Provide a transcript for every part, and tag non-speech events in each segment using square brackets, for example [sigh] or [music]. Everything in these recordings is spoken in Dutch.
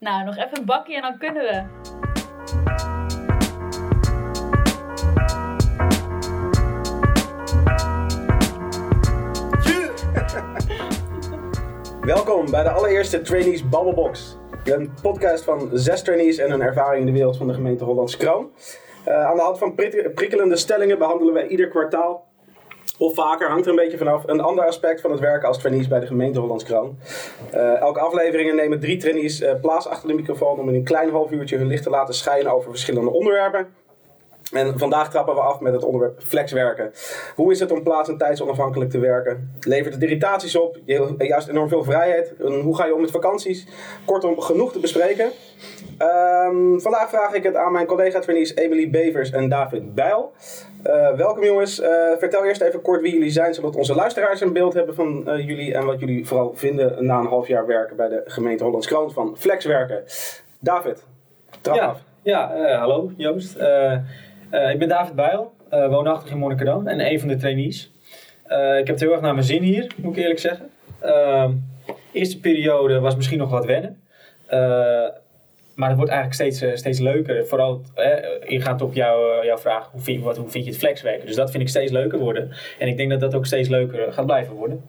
Nou, nog even een bakje en dan kunnen we. [laughs] Welkom bij de allereerste Trainees Babbelbox. Een podcast van zes trainees en hun ervaring in de wereld van de gemeente Hollands Kroon. Uh, aan de hand van prik- prikkelende stellingen behandelen wij ieder kwartaal, of vaker, hangt er een beetje vanaf, een ander aspect van het werken als trainees bij de gemeente Hollands Kroon. Uh, elke aflevering nemen drie trainees uh, plaats achter de microfoon om in een klein half uurtje hun licht te laten schijnen over verschillende onderwerpen. En vandaag trappen we af met het onderwerp flexwerken. Hoe is het om plaats- en tijdsonafhankelijk te werken? Levert het irritaties op? Juist enorm veel vrijheid? En hoe ga je om met vakanties? Kortom, genoeg te bespreken. Um, vandaag vraag ik het aan mijn collega-trainees Emily Bevers en David Bijl. Uh, welkom jongens. Uh, vertel eerst even kort wie jullie zijn, zodat onze luisteraars een beeld hebben van uh, jullie en wat jullie vooral vinden na een half jaar werken bij de gemeente Hollands Kroon van flexwerken. David, trap ja, af. Ja, hallo Joost. Uh, ik ben David Bijl, uh, woonachtig in Monnikendam en een van de trainees. Uh, ik heb het heel erg naar mijn zin hier, moet ik eerlijk zeggen. Ehm, eerste periode was misschien nog wat wennen. maar het wordt eigenlijk steeds, steeds leuker. Vooral ingaand op jou, jouw vraag, hoe vind, wat, hoe vind je het flexwerken? Dus dat vind ik steeds leuker worden. En ik denk dat dat ook steeds leuker gaat blijven worden.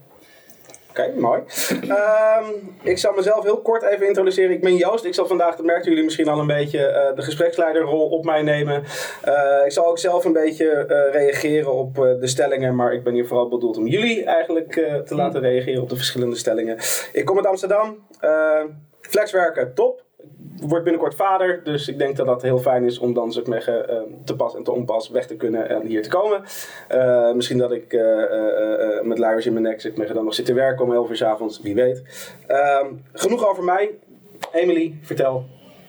Oké, mooi. Um, ik zal mezelf heel kort even introduceren. Ik ben Joost. Ik zal vandaag, dat merkten jullie misschien al een beetje, uh, de gespreksleiderrol op mij nemen. Uh, ik zal ook zelf een beetje uh, reageren op de stellingen, maar ik ben hier vooral bedoeld om jullie eigenlijk te laten reageren op de verschillende stellingen. Ik kom uit Amsterdam. flexwerken, top word binnenkort vader, dus ik denk dat dat heel fijn is om dan zeg uh, te pas en te onpas weg te kunnen en hier te komen. Uh, misschien dat ik uh, met luiers in mijn nek zit, dan nog zit te werken om 11 uur s avonds, wie weet. Ehm, genoeg over mij. Emily, vertel,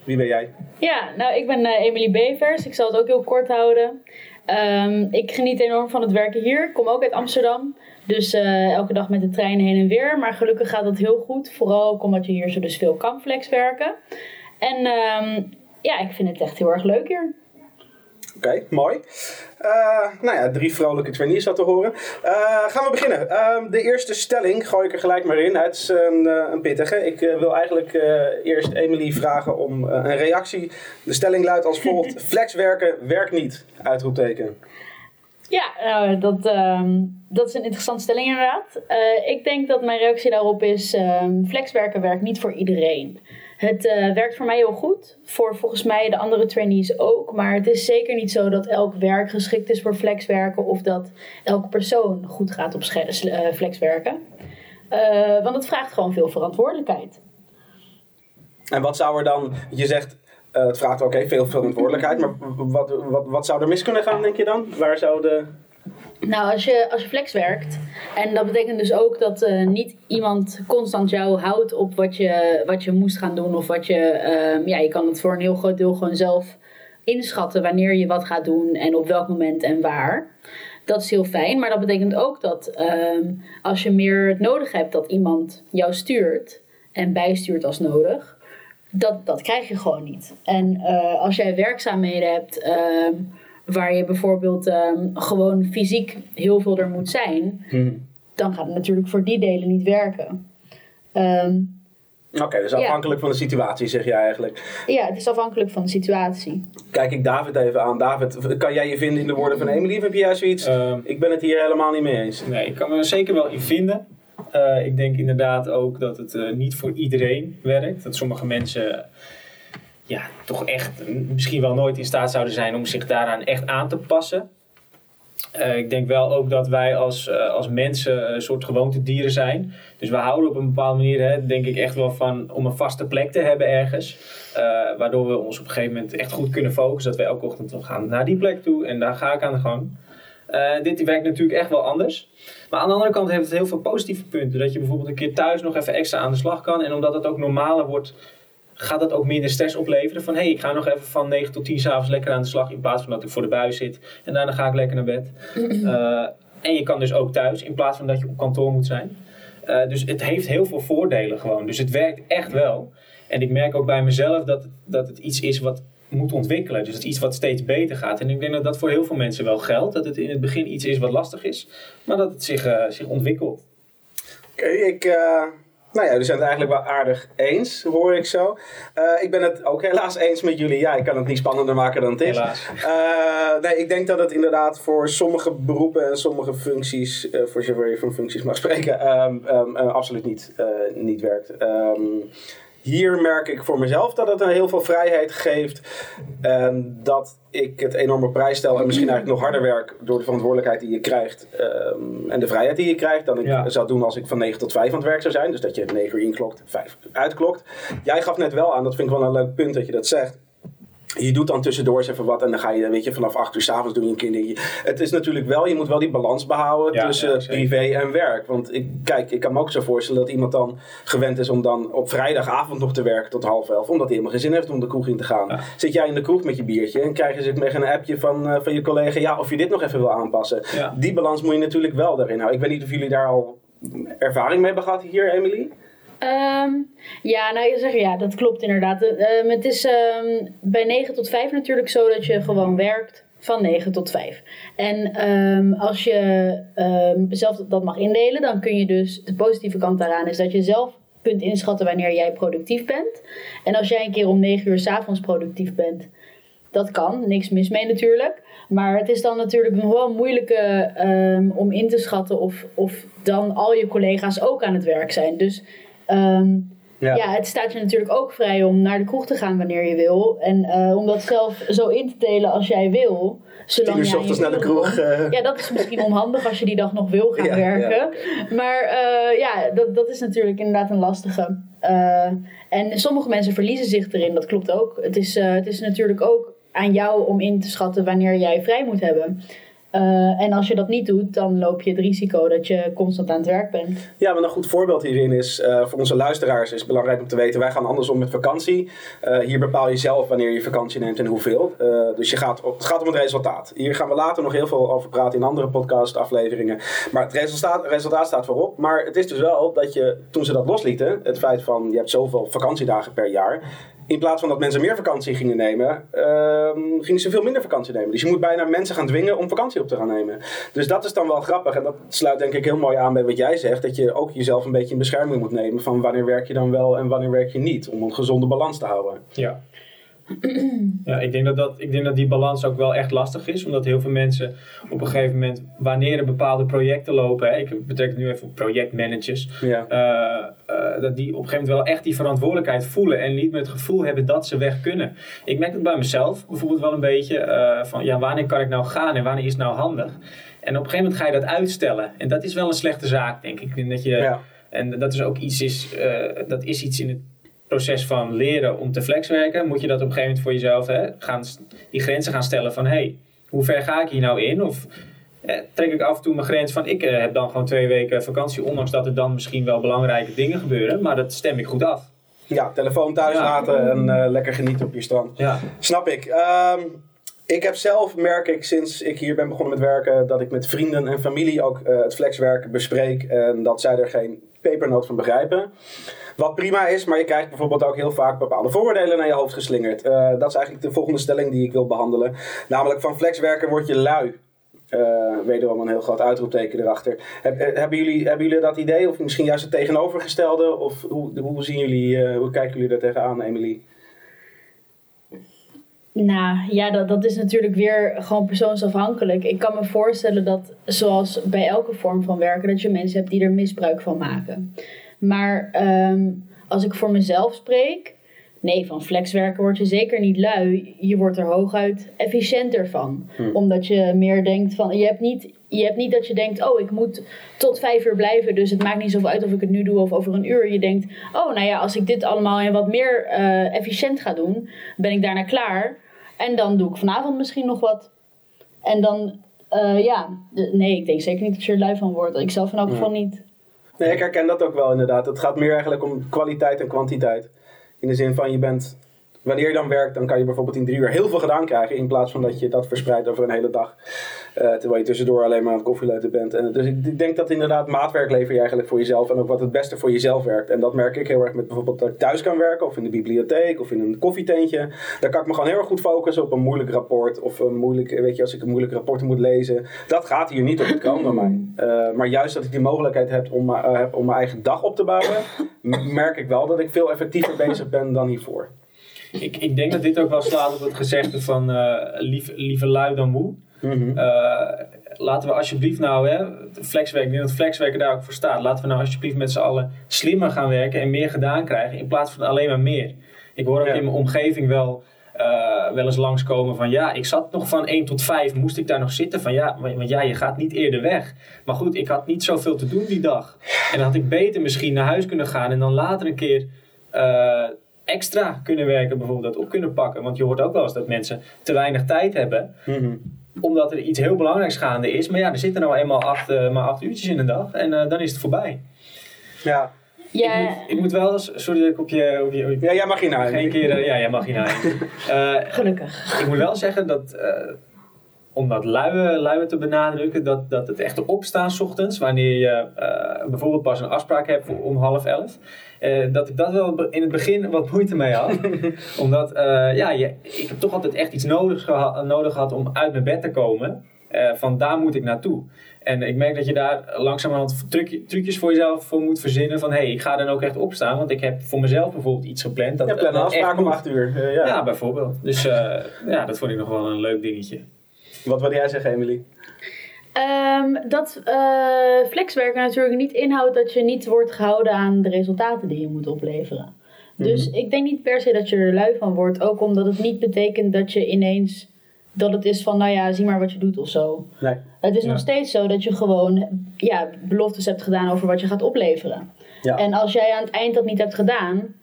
wie ben jij? Ja, nou ik ben Emily Bevers. Ik zal het ook heel kort houden. Um, ik geniet enorm van het werken hier. Ik kom ook uit Amsterdam. Dus uh, elke dag met de trein heen en weer. Maar gelukkig gaat dat heel goed. Vooral ook omdat je hier zo dus veel kan flex werken. En um, ja, ik vind het echt heel erg leuk hier. Oké, okay, mooi. Uh, nou ja, drie vrolijke trainees dat te horen. Uh, gaan we beginnen. Uh, de eerste stelling gooi ik er gelijk maar in. Het is een, een pittige. Ik wil eigenlijk eerst Emily vragen om een reactie. De stelling luidt als volgt. [laughs] Flexwerken werkt niet. Uitroepteken. Ja, nou, dat, um, dat is een interessante stelling inderdaad. Uh, ik denk dat mijn reactie daarop is: um, flexwerken werkt niet voor iedereen. Het uh, werkt voor mij heel goed, voor volgens mij de andere trainees ook. Maar het is zeker niet zo dat elk werk geschikt is voor flexwerken of dat elke persoon goed gaat op uh, flexwerken. want het vraagt gewoon veel verantwoordelijkheid. En wat zou er dan, je zegt uh, het vraagt oké, okay, veel verantwoordelijkheid. Maar wat, wat, wat zou er mis kunnen gaan, denk je dan? Waar zou de. Nou, als je, als je flex werkt, en dat betekent dus ook dat uh, niet iemand constant jou houdt op wat je, wat je moest gaan doen. Of wat je, uh, ja, je kan het voor een heel groot deel gewoon zelf inschatten wanneer je wat gaat doen en op welk moment en waar. Dat is heel fijn, maar dat betekent ook dat uh, als je meer nodig hebt dat iemand jou stuurt en bijstuurt als nodig, dat, dat krijg je gewoon niet. En uh, als jij werkzaamheden hebt uh, waar je bijvoorbeeld uh, gewoon fysiek heel veel er moet zijn, hmm. dan gaat het natuurlijk voor die delen niet werken. Um, Oké, okay, dus afhankelijk ja. van de situatie zeg je eigenlijk. Ja, het is afhankelijk van de situatie. Kijk ik David even aan. David, kan jij je vinden in de woorden van Emily? Of heb jij zoiets? ik ben het hier helemaal niet mee eens. Nee, ik kan me er zeker wel in vinden. Uh, ik denk inderdaad ook dat het uh, niet voor iedereen werkt. Dat sommige mensen ja, toch echt misschien wel nooit in staat zouden zijn om zich daaraan echt aan te passen. Uh, ik denk wel ook dat wij als, als mensen een soort gewoontedieren zijn. Dus we houden op een bepaalde manier, hè, denk ik, echt wel van om een vaste plek te hebben ergens. waardoor we ons op een gegeven moment echt goed kunnen focussen. Dat we elke ochtend gaan naar die plek toe en daar ga ik aan de gang. Dit werkt natuurlijk echt wel anders. Maar aan de andere kant heeft het heel veel positieve punten. Dat je bijvoorbeeld een keer thuis nog even extra aan de slag kan. En omdat het ook normaler wordt, gaat dat ook minder stress opleveren. Van hé, hey, ik ga nog even van 9 tot 10 s'avonds lekker aan de slag. In plaats van dat ik voor de buis zit. En daarna ga ik lekker naar bed. Uh, [clears throat] en je kan dus ook thuis in plaats van dat je op kantoor moet zijn. Uh, dus het heeft heel veel voordelen gewoon. Dus het werkt echt wel. En ik merk ook bij mezelf dat, dat het iets is wat moet ontwikkelen. Dus het is iets wat steeds beter gaat. En ik denk dat dat voor heel veel mensen wel geldt. Dat het in het begin iets is wat lastig is, maar dat het zich, uh, zich ontwikkelt. Oké, okay, ik, uh, Nou ja, jullie zijn het eigenlijk wel aardig eens, hoor ik zo. Eh, ik ben het ook helaas eens met jullie. Ja, ik kan het niet spannender maken dan het is. Helaas. Eh, nee, ik denk dat het inderdaad voor sommige beroepen en sommige functies, eh, voor zover je van functies mag spreken, ehm, ehm, eh, absoluut niet, eh, niet werkt. Ehm, hier merk ik voor mezelf dat het een heel veel vrijheid geeft. En dat ik het enorm op prijs stel. En misschien eigenlijk nog harder werk door de verantwoordelijkheid die je krijgt. ehm, en de vrijheid die je krijgt. Dan ik Ja. zou doen als ik van 9 tot 5 aan het werk zou zijn. Dus dat je 9 uur inklokt, 5 uitklokt. Jij gaf net wel aan, dat vind ik wel een leuk punt dat je dat zegt. Je doet dan tussendoor eens even wat en dan ga je, weet je, vanaf 8 uur s'avonds doe je een kindertje. Het is natuurlijk wel, je moet wel die balans behouden Ja, tussen ja, privé en werk. Want ik, kijk, ik kan me ook zo voorstellen dat iemand dan gewend is om dan op vrijdagavond nog te werken tot half elf. Omdat hij helemaal geen zin heeft om de kroeg in te gaan. Ja. Zit jij in de kroeg met je biertje en krijg je ze met een appje van, eh, van je collega, ja, of je dit nog even wil aanpassen. Die balans moet je natuurlijk wel daarin houden. Ik weet niet of jullie daar al ervaring mee hebben gehad hier, Emily? Ehm, ja, nou je zegt ja, dat klopt inderdaad. Ehm, het is ehm, bij 9 tot 5 natuurlijk zo dat je gewoon werkt van 9 tot 5. En als je zelf dat mag indelen, dan kun je dus, de positieve kant daaraan is dat je zelf kunt inschatten wanneer jij productief bent. En als jij een keer om 9 uur s'avonds productief bent, dat kan, niks mis mee natuurlijk. Maar het is dan natuurlijk nog wel moeilijke ehm, om in te schatten of, of dan al je collega's ook aan het werk zijn. Dus ehm, ja. het staat je natuurlijk ook vrij om naar de kroeg te gaan wanneer je wil. En eh, om dat zelf zo in te delen als jij wil. Tien Zolang uur jij ochtends naar de kroeg. eh, Ja, dat is misschien onhandig als je die dag nog wil gaan Ja, werken. Maar eh, ja, dat, dat is natuurlijk inderdaad een lastige. Eh, en sommige mensen verliezen zich erin, dat klopt ook. Het is, eh, het is natuurlijk ook aan jou om in te schatten wanneer jij vrij moet hebben. Eh, en als je dat niet doet, dan loop je het risico dat je constant aan het werk bent. Ja, maar een goed voorbeeld hierin is, eh, voor onze luisteraars is het belangrijk om te weten, wij gaan andersom met vakantie. Eh, hier bepaal je zelf wanneer je vakantie neemt en hoeveel. Dus je gaat het gaat om het resultaat. Hier gaan we later nog heel veel over praten in andere podcast afleveringen. Maar het resultaat, resultaat staat voorop. Maar het is dus wel dat je, toen ze dat loslieten, het feit van je hebt zoveel vakantiedagen per jaar. In plaats van dat mensen meer vakantie gingen nemen, ehm, gingen ze veel minder vakantie nemen. Dus je moet bijna mensen gaan dwingen om vakantie op te gaan nemen. Dus dat is dan wel grappig. En dat sluit denk ik heel mooi aan bij wat jij zegt. Dat je ook jezelf een beetje in bescherming moet nemen van wanneer werk je dan wel en wanneer werk je niet. Om een gezonde balans te houden. Ja. [clears throat] ja, ik denk dat, dat, ik denk dat die balans ook wel echt lastig is. Omdat heel veel mensen op een gegeven moment, wanneer er bepaalde projecten lopen, hè, ik betrek het nu even op projectmanagers, Ja. eh, eh, dat die op een gegeven moment wel echt die verantwoordelijkheid voelen en niet met het gevoel hebben dat ze weg kunnen. Ik merk het bij mezelf bijvoorbeeld wel een beetje eh, van ja, wanneer kan ik nou gaan en wanneer is het nou handig? En op een gegeven moment ga je dat uitstellen. En dat is wel een slechte zaak, denk ik. Ik denk dat je, Ja. En dat is ook iets, is, eh, dat is iets in het proces van leren om te flexwerken. Moet je dat op een gegeven moment voor jezelf hè, gaan, die grenzen gaan stellen van... hey, hoe ver ga ik hier nou in? Of eh, trek ik af en toe mijn grens van... ik eh, heb dan gewoon twee weken vakantie... ondanks dat er dan misschien wel belangrijke dingen gebeuren... maar dat stem ik goed af. ja, telefoon thuis Ja. laten en eh, lekker genieten op je strand. Ja, Snap ik. Ehm, ik heb zelf, merk ik, sinds ik hier ben begonnen met werken, dat ik met vrienden en familie ook eh, het flexwerk bespreek. En dat zij er geen pepernoot van begrijpen. Wat prima is, maar je krijgt bijvoorbeeld ook heel vaak bepaalde vooroordelen naar je hoofd geslingerd. Eh, dat is eigenlijk de volgende stelling die ik wil behandelen. Namelijk van flexwerken word je lui. Eh, wederom een heel groot uitroepteken erachter. Heb- eh, hebben, jullie, hebben jullie dat idee? Of misschien juist het tegenovergestelde? Of hoe, hoe, zien jullie, eh, hoe kijken jullie daar tegenaan, Emily? Nou ja, dat, dat is natuurlijk weer gewoon persoonsafhankelijk. Ik kan me voorstellen dat, zoals bij elke vorm van werken, dat je mensen hebt die er misbruik van maken. Maar ehm, als ik voor mezelf spreek, nee, van flexwerken word je zeker niet lui. Je wordt er hooguit efficiënter van. Omdat je meer denkt van, je hebt, niet, je hebt niet dat je denkt, oh, ik moet tot vijf uur blijven, dus het maakt niet zoveel uit of ik het nu doe of over een uur. Je denkt, oh, nou ja, als ik dit allemaal en wat meer eh, efficiënt ga doen, ben ik daarna klaar. En dan doe ik vanavond misschien nog wat. En dan, eh, ja, nee, ik denk zeker niet dat je er lui van wordt. Ik zelf in elk geval niet. Nee, ik herken dat ook wel inderdaad. Het gaat meer eigenlijk om kwaliteit en kwantiteit. In de zin van je bent, wanneer je dan werkt, dan kan je bijvoorbeeld in drie uur heel veel gedaan krijgen. In plaats van dat je dat verspreidt over een hele dag. Eh, terwijl je tussendoor alleen maar aan het koffieleuten bent. En, dus ik, ik denk dat inderdaad maatwerk lever je eigenlijk voor jezelf. En ook wat het beste voor jezelf werkt. En dat merk ik heel erg met bijvoorbeeld dat ik thuis kan werken. Of in de bibliotheek. Of in een koffietentje. Daar kan ik me gewoon heel erg goed focussen op een moeilijk rapport. Of een moeilijk, weet je, als ik een moeilijk rapport moet lezen. Dat gaat hier niet op het kroondomein. [laughs] Uh, maar juist dat ik die mogelijkheid heb om, uh, heb om mijn eigen dag op te bouwen. [laughs] merk ik wel dat ik veel effectiever bezig ben dan hiervoor. Ik, ik denk dat dit ook wel slaat op het gezegde van uh, lief, liever lui dan moe. Mm -hmm. uh, laten we alsjeblieft nou, hè, flexwerk, ik denk dat flexwerken daar ook voor staat. Laten we nou alsjeblieft met z'n allen slimmer gaan werken en meer gedaan krijgen in plaats van alleen maar meer. Ik hoor ook ja. in mijn omgeving wel, uh, wel eens langskomen van ja, ik zat nog van 1 tot 5, moest ik daar nog zitten? Van ja, want ja, je gaat niet eerder weg. Maar goed, ik had niet zoveel te doen die dag. En dan had ik beter misschien naar huis kunnen gaan en dan later een keer uh, extra kunnen werken, bijvoorbeeld dat op kunnen pakken. Want je hoort ook wel eens dat mensen te weinig tijd hebben. Mm -hmm. Omdat er iets heel belangrijks gaande is. Maar ja, er zitten nou eenmaal acht, uh, maar acht uurtjes in een dag. En uh, dan is het voorbij. Ja. Ja. Ik, moet, ik moet wel eens, sorry dat ik op je... Op je, op je ja, jij mag hier naar. Geen keer, uh, ja, jij mag hier naar. [laughs] Gelukkig. Ik moet wel zeggen dat om dat luie, luie te benadrukken, dat, dat het echte opstaan s ochtends, wanneer je uh, bijvoorbeeld pas een afspraak hebt om half elf, uh, dat ik dat wel in het begin wat moeite mee had. [laughs] Omdat, uh, ja, je, ik heb toch altijd echt iets nodig, geha nodig gehad om uit mijn bed te komen. van daar moet ik naartoe. En ik merk dat je daar langzamerhand truc, trucjes voor jezelf voor moet verzinnen. Van hé, hey, ik ga dan ook echt opstaan. Want ik heb voor mezelf bijvoorbeeld iets gepland. Dat, je hebt een afspraak om acht uur. ja. ja, bijvoorbeeld. Dus ja, dat vond ik nog wel een leuk dingetje. Wat wil jij zeggen, Emily? Um, dat uh, flexwerken natuurlijk niet inhoudt dat je niet wordt gehouden aan de resultaten die je moet opleveren. Mm -hmm. Dus ik denk niet per se dat je er lui van wordt. Ook omdat het niet betekent dat je ineens. Dat het is van, nou ja, zie maar wat je doet of zo. Nee. Het is Ja. nog steeds zo dat je gewoon ja, beloftes hebt gedaan over wat je gaat opleveren. Ja. En als jij aan het eind dat niet hebt gedaan,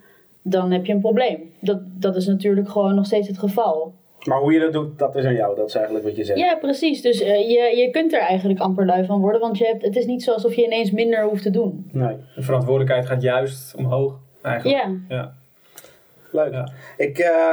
dan heb je een probleem. Dat, dat is natuurlijk gewoon nog steeds het geval. Maar hoe je dat doet, dat is aan jou. Dat is eigenlijk wat je zegt. Ja, precies. Dus uh, je, je kunt er eigenlijk amper lui van worden. Want je hebt, het is niet zo alsof je ineens minder hoeft te doen. Nee. De verantwoordelijkheid gaat juist omhoog, eigenlijk. Ja. Ja. Leuk. Ja. Ik, uh,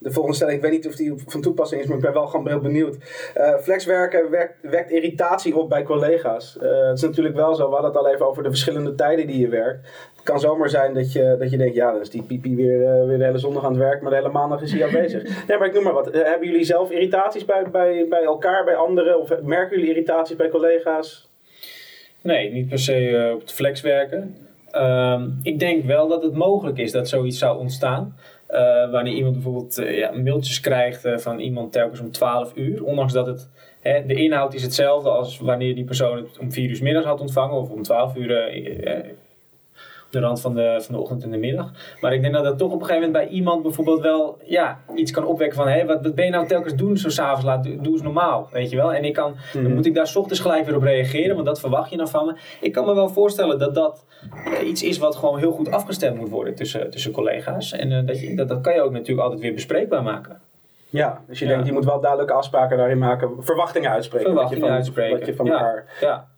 de volgende stelling, ik weet niet of die van toepassing is, maar ik ben wel gewoon heel benieuwd. Uh, flexwerken wekt, wekt irritatie op bij collega's. Uh, het is natuurlijk wel zo, we hadden het al even over de verschillende tijden die je werkt. Het kan zomaar zijn dat je, dat je denkt, ja, dan is die pipi weer, uh, weer de hele zondag aan het werk, maar de hele maandag is hij al bezig. [laughs] Nee, maar ik noem maar wat. hebben jullie zelf irritaties bij, bij, bij elkaar, bij anderen? Of merken jullie irritaties bij collega's? Nee, niet per se op het flex werken. Um, ik denk wel dat het mogelijk is dat zoiets zou ontstaan. Wanneer iemand bijvoorbeeld ja, mailtjes krijgt van iemand telkens om 12 uur. Ondanks dat het, hè, de inhoud is hetzelfde als wanneer die persoon het om 4 uur middags had ontvangen. Of om 12 uur de rand van de, van de ochtend en de middag. Maar ik denk dat dat toch op een gegeven moment bij iemand bijvoorbeeld wel ja, iets kan opwekken van... Hé, wat, wat ben je nou telkens doen zo s'avonds laat? Doe, doe eens normaal, weet je wel. En ik kan, dan moet ik daar s ochtends gelijk weer op reageren, want dat verwacht je dan van me. Ik kan me wel voorstellen dat dat iets is wat gewoon heel goed afgestemd moet worden tussen, tussen collega's. En uh, dat, je, dat, dat kan je ook natuurlijk altijd weer bespreekbaar maken. Ja, dus je ja. denkt, je moet wel duidelijke afspraken daarin maken, verwachtingen uitspreken. Verwachtingen wat je van, uitspreken. Wat je van ja. elkaar ja.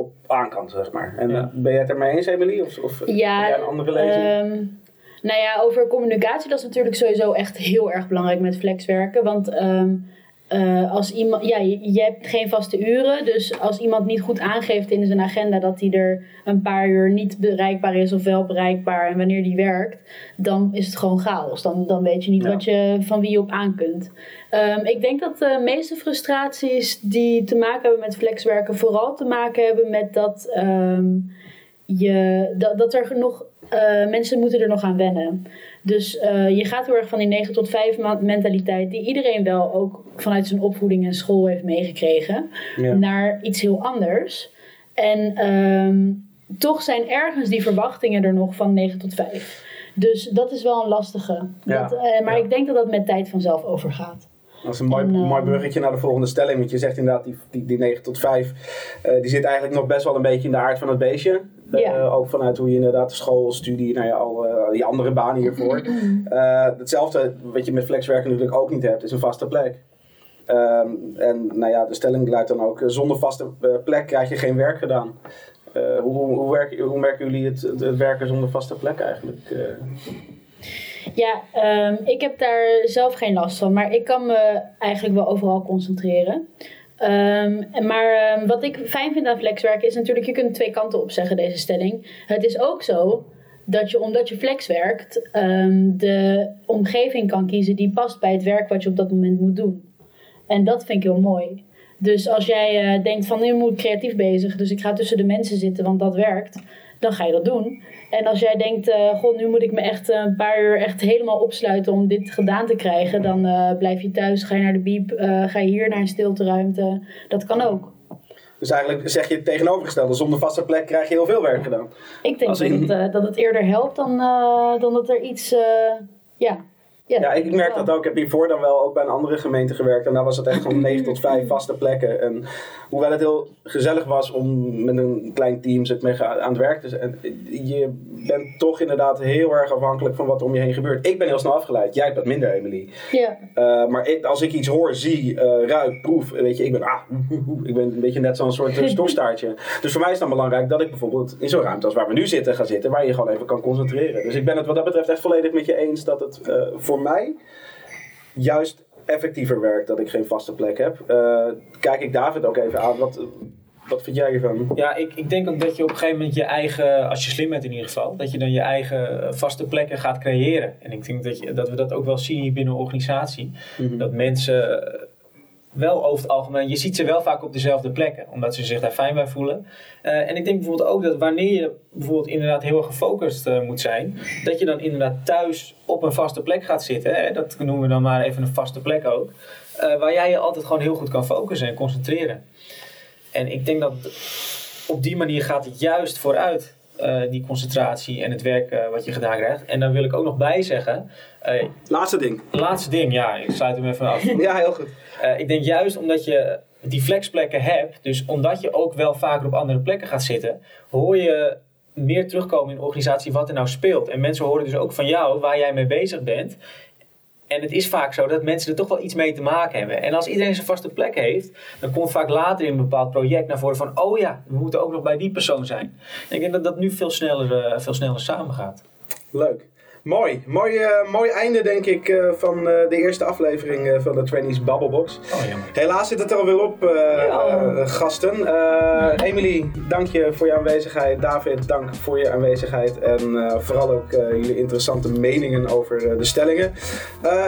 Op aan kan, zeg maar. En ja. ben jij het ermee eens, Emily? Of, of ja, jij een andere lezing? Um, nou ja, over communicatie, dat is natuurlijk sowieso echt heel erg belangrijk met flexwerken. Want um, uh, als iemand, ja, je, je, hebt geen vaste uren. Dus als iemand niet goed aangeeft in zijn agenda dat hij er een paar uur niet bereikbaar is of wel bereikbaar en wanneer die werkt, dan is het gewoon chaos. Dan, dan weet je niet ja. wat je, van wie je op aan kunt. Um, ik denk dat de meeste frustraties die te maken hebben met flexwerken vooral te maken hebben met dat, um, je, dat, dat er nog uh, mensen moeten er nog aan wennen. Dus uh, je gaat heel erg van die 9 tot 5 mentaliteit, die iedereen wel ook vanuit zijn opvoeding en school heeft meegekregen, ja. naar iets heel anders. En um, toch zijn ergens die verwachtingen er nog van 9 tot 5. Dus dat is wel een lastige. Ja. Dat, uh, maar ja. ik denk dat dat met tijd vanzelf overgaat. Dat is een mooi, En, eh, mooi bruggetje naar de volgende stelling. Want je zegt inderdaad, die, die, die 9 tot 5, uh, die zit eigenlijk nog best wel een beetje in de aard van het beestje. Ja. ook vanuit hoe je inderdaad de school, studie, nou ja, al uh, die andere banen hiervoor. Uh, hetzelfde wat je met flexwerken natuurlijk ook niet hebt, is een vaste plek. Um, en nou ja, de stelling luidt dan ook, zonder vaste plek krijg je geen werk gedaan. Uh, hoe, hoe, hoe, werken, hoe merken jullie het, het, werken zonder vaste plek eigenlijk? Uh? Ja, um, ik heb daar zelf geen last van, maar ik kan me eigenlijk wel overal concentreren. Ehm, maar ehm, wat ik fijn vind aan flexwerken is natuurlijk, je kunt twee kanten op zeggen deze stelling. Het is ook zo dat je, omdat je flex werkt, ehm, de omgeving kan kiezen die past bij het werk wat je op dat moment moet doen. En dat vind ik heel mooi. Dus als jij eh, denkt van nu moet ik creatief bezig, dus ik ga tussen de mensen zitten, want dat werkt, dan ga je dat doen. En als jij denkt, uh, god, nu moet ik me echt een paar uur echt helemaal opsluiten om dit gedaan te krijgen, dan uh, blijf je thuis, ga je naar de biep, ga je hier naar een stilteruimte. Dat kan ook. Dus eigenlijk zeg je het tegenovergestelde. Zonder vaste plek krijg je heel veel werk gedaan. Ik denk dat, het, dat het eerder helpt dan, dan dat er iets ja, ja, ik merk dat ook. Ik heb hiervoor dan wel ook bij een andere gemeente gewerkt. En daar was het echt van 9 [laughs] tot 5 vaste plekken. En hoewel het heel gezellig was om met een klein team zit mee aan het werk te zijn. Je bent toch inderdaad heel erg afhankelijk van wat er om je heen gebeurt. Ik ben heel snel afgeleid. Jij bent minder, Emily. Ja. Uh, maar ik, als ik iets hoor, zie, uh, ruik, proef. Weet je, ik ben, ah, [laughs] ik ben een beetje net zo'n soort uh, [laughs] stokstaartje. dus voor mij is het dan belangrijk dat ik bijvoorbeeld in zo'n ruimte als waar we nu zitten ga zitten. Waar je gewoon even kan concentreren. Dus ik ben het wat dat betreft echt volledig met je eens dat het voor mij juist effectiever werkt dat ik geen vaste plek heb. Uh, kijk ik David ook even aan. Wat, wat vind jij ervan? Ja, ik, ik denk ook dat je op een gegeven moment je eigen, als je slim bent in ieder geval, dat je dan je eigen vaste plekken gaat creëren. En ik denk dat, je, dat we dat ook wel zien hier binnen een organisatie. Mm -hmm. Dat mensen wel over het algemeen, je ziet ze wel vaak op dezelfde plekken, omdat ze zich daar fijn bij voelen. Uh, en ik denk bijvoorbeeld ook dat wanneer je bijvoorbeeld inderdaad heel erg gefocust uh, moet zijn, dat je dan inderdaad thuis op een vaste plek gaat zitten. Hè? Dat noemen we dan maar even een vaste plek ook. Uh, waar jij je altijd gewoon heel goed kan focussen en concentreren. En ik denk dat op die manier gaat het juist vooruit. Die concentratie en het werk wat je gedaan krijgt. En daar wil ik ook nog bij zeggen. laatste ding. Laatste ding, ja, ik sluit hem even af. [laughs] ja, heel goed. Ik denk juist omdat je die flexplekken hebt, dus omdat je ook wel vaker op andere plekken gaat zitten, hoor je meer terugkomen in de organisatie wat er nou speelt. En mensen horen dus ook van jou waar jij mee bezig bent. En het is vaak zo dat mensen er toch wel iets mee te maken hebben. En als iedereen zijn vaste plek heeft, dan komt vaak later in een bepaald project naar voren van: oh ja, we moeten ook nog bij die persoon zijn. En ik denk dat dat nu veel sneller, uh, veel sneller samengaat. Leuk. Mooi. Mooi, uh, mooi einde, denk ik, uh, van uh, de eerste aflevering van de Trainees Babbelbox. Oh, Helaas zit het er alweer op, ja. gasten. Emily, dank je voor je aanwezigheid. David, dank voor je aanwezigheid. En vooral ook jullie interessante meningen over de stellingen.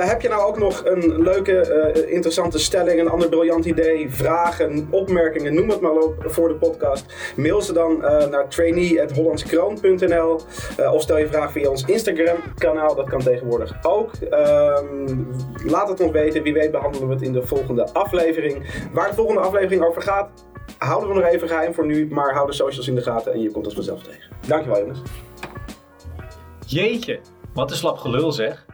heb je nou ook nog een leuke, interessante stelling, een ander briljant idee, vragen, opmerkingen, noem het maar op voor de podcast? Mail ze dan naar trainee.hollandskroon.nl of stel je vraag via ons Instagram kanaal, dat kan tegenwoordig ook. Um, laat het ons weten, wie weet behandelen we het in de volgende aflevering. Waar de volgende aflevering over gaat, houden we nog even geheim voor nu, maar hou de socials in de gaten en je komt ons vanzelf tegen. Dankjewel jongens. Jeetje, wat een slap gelul zeg.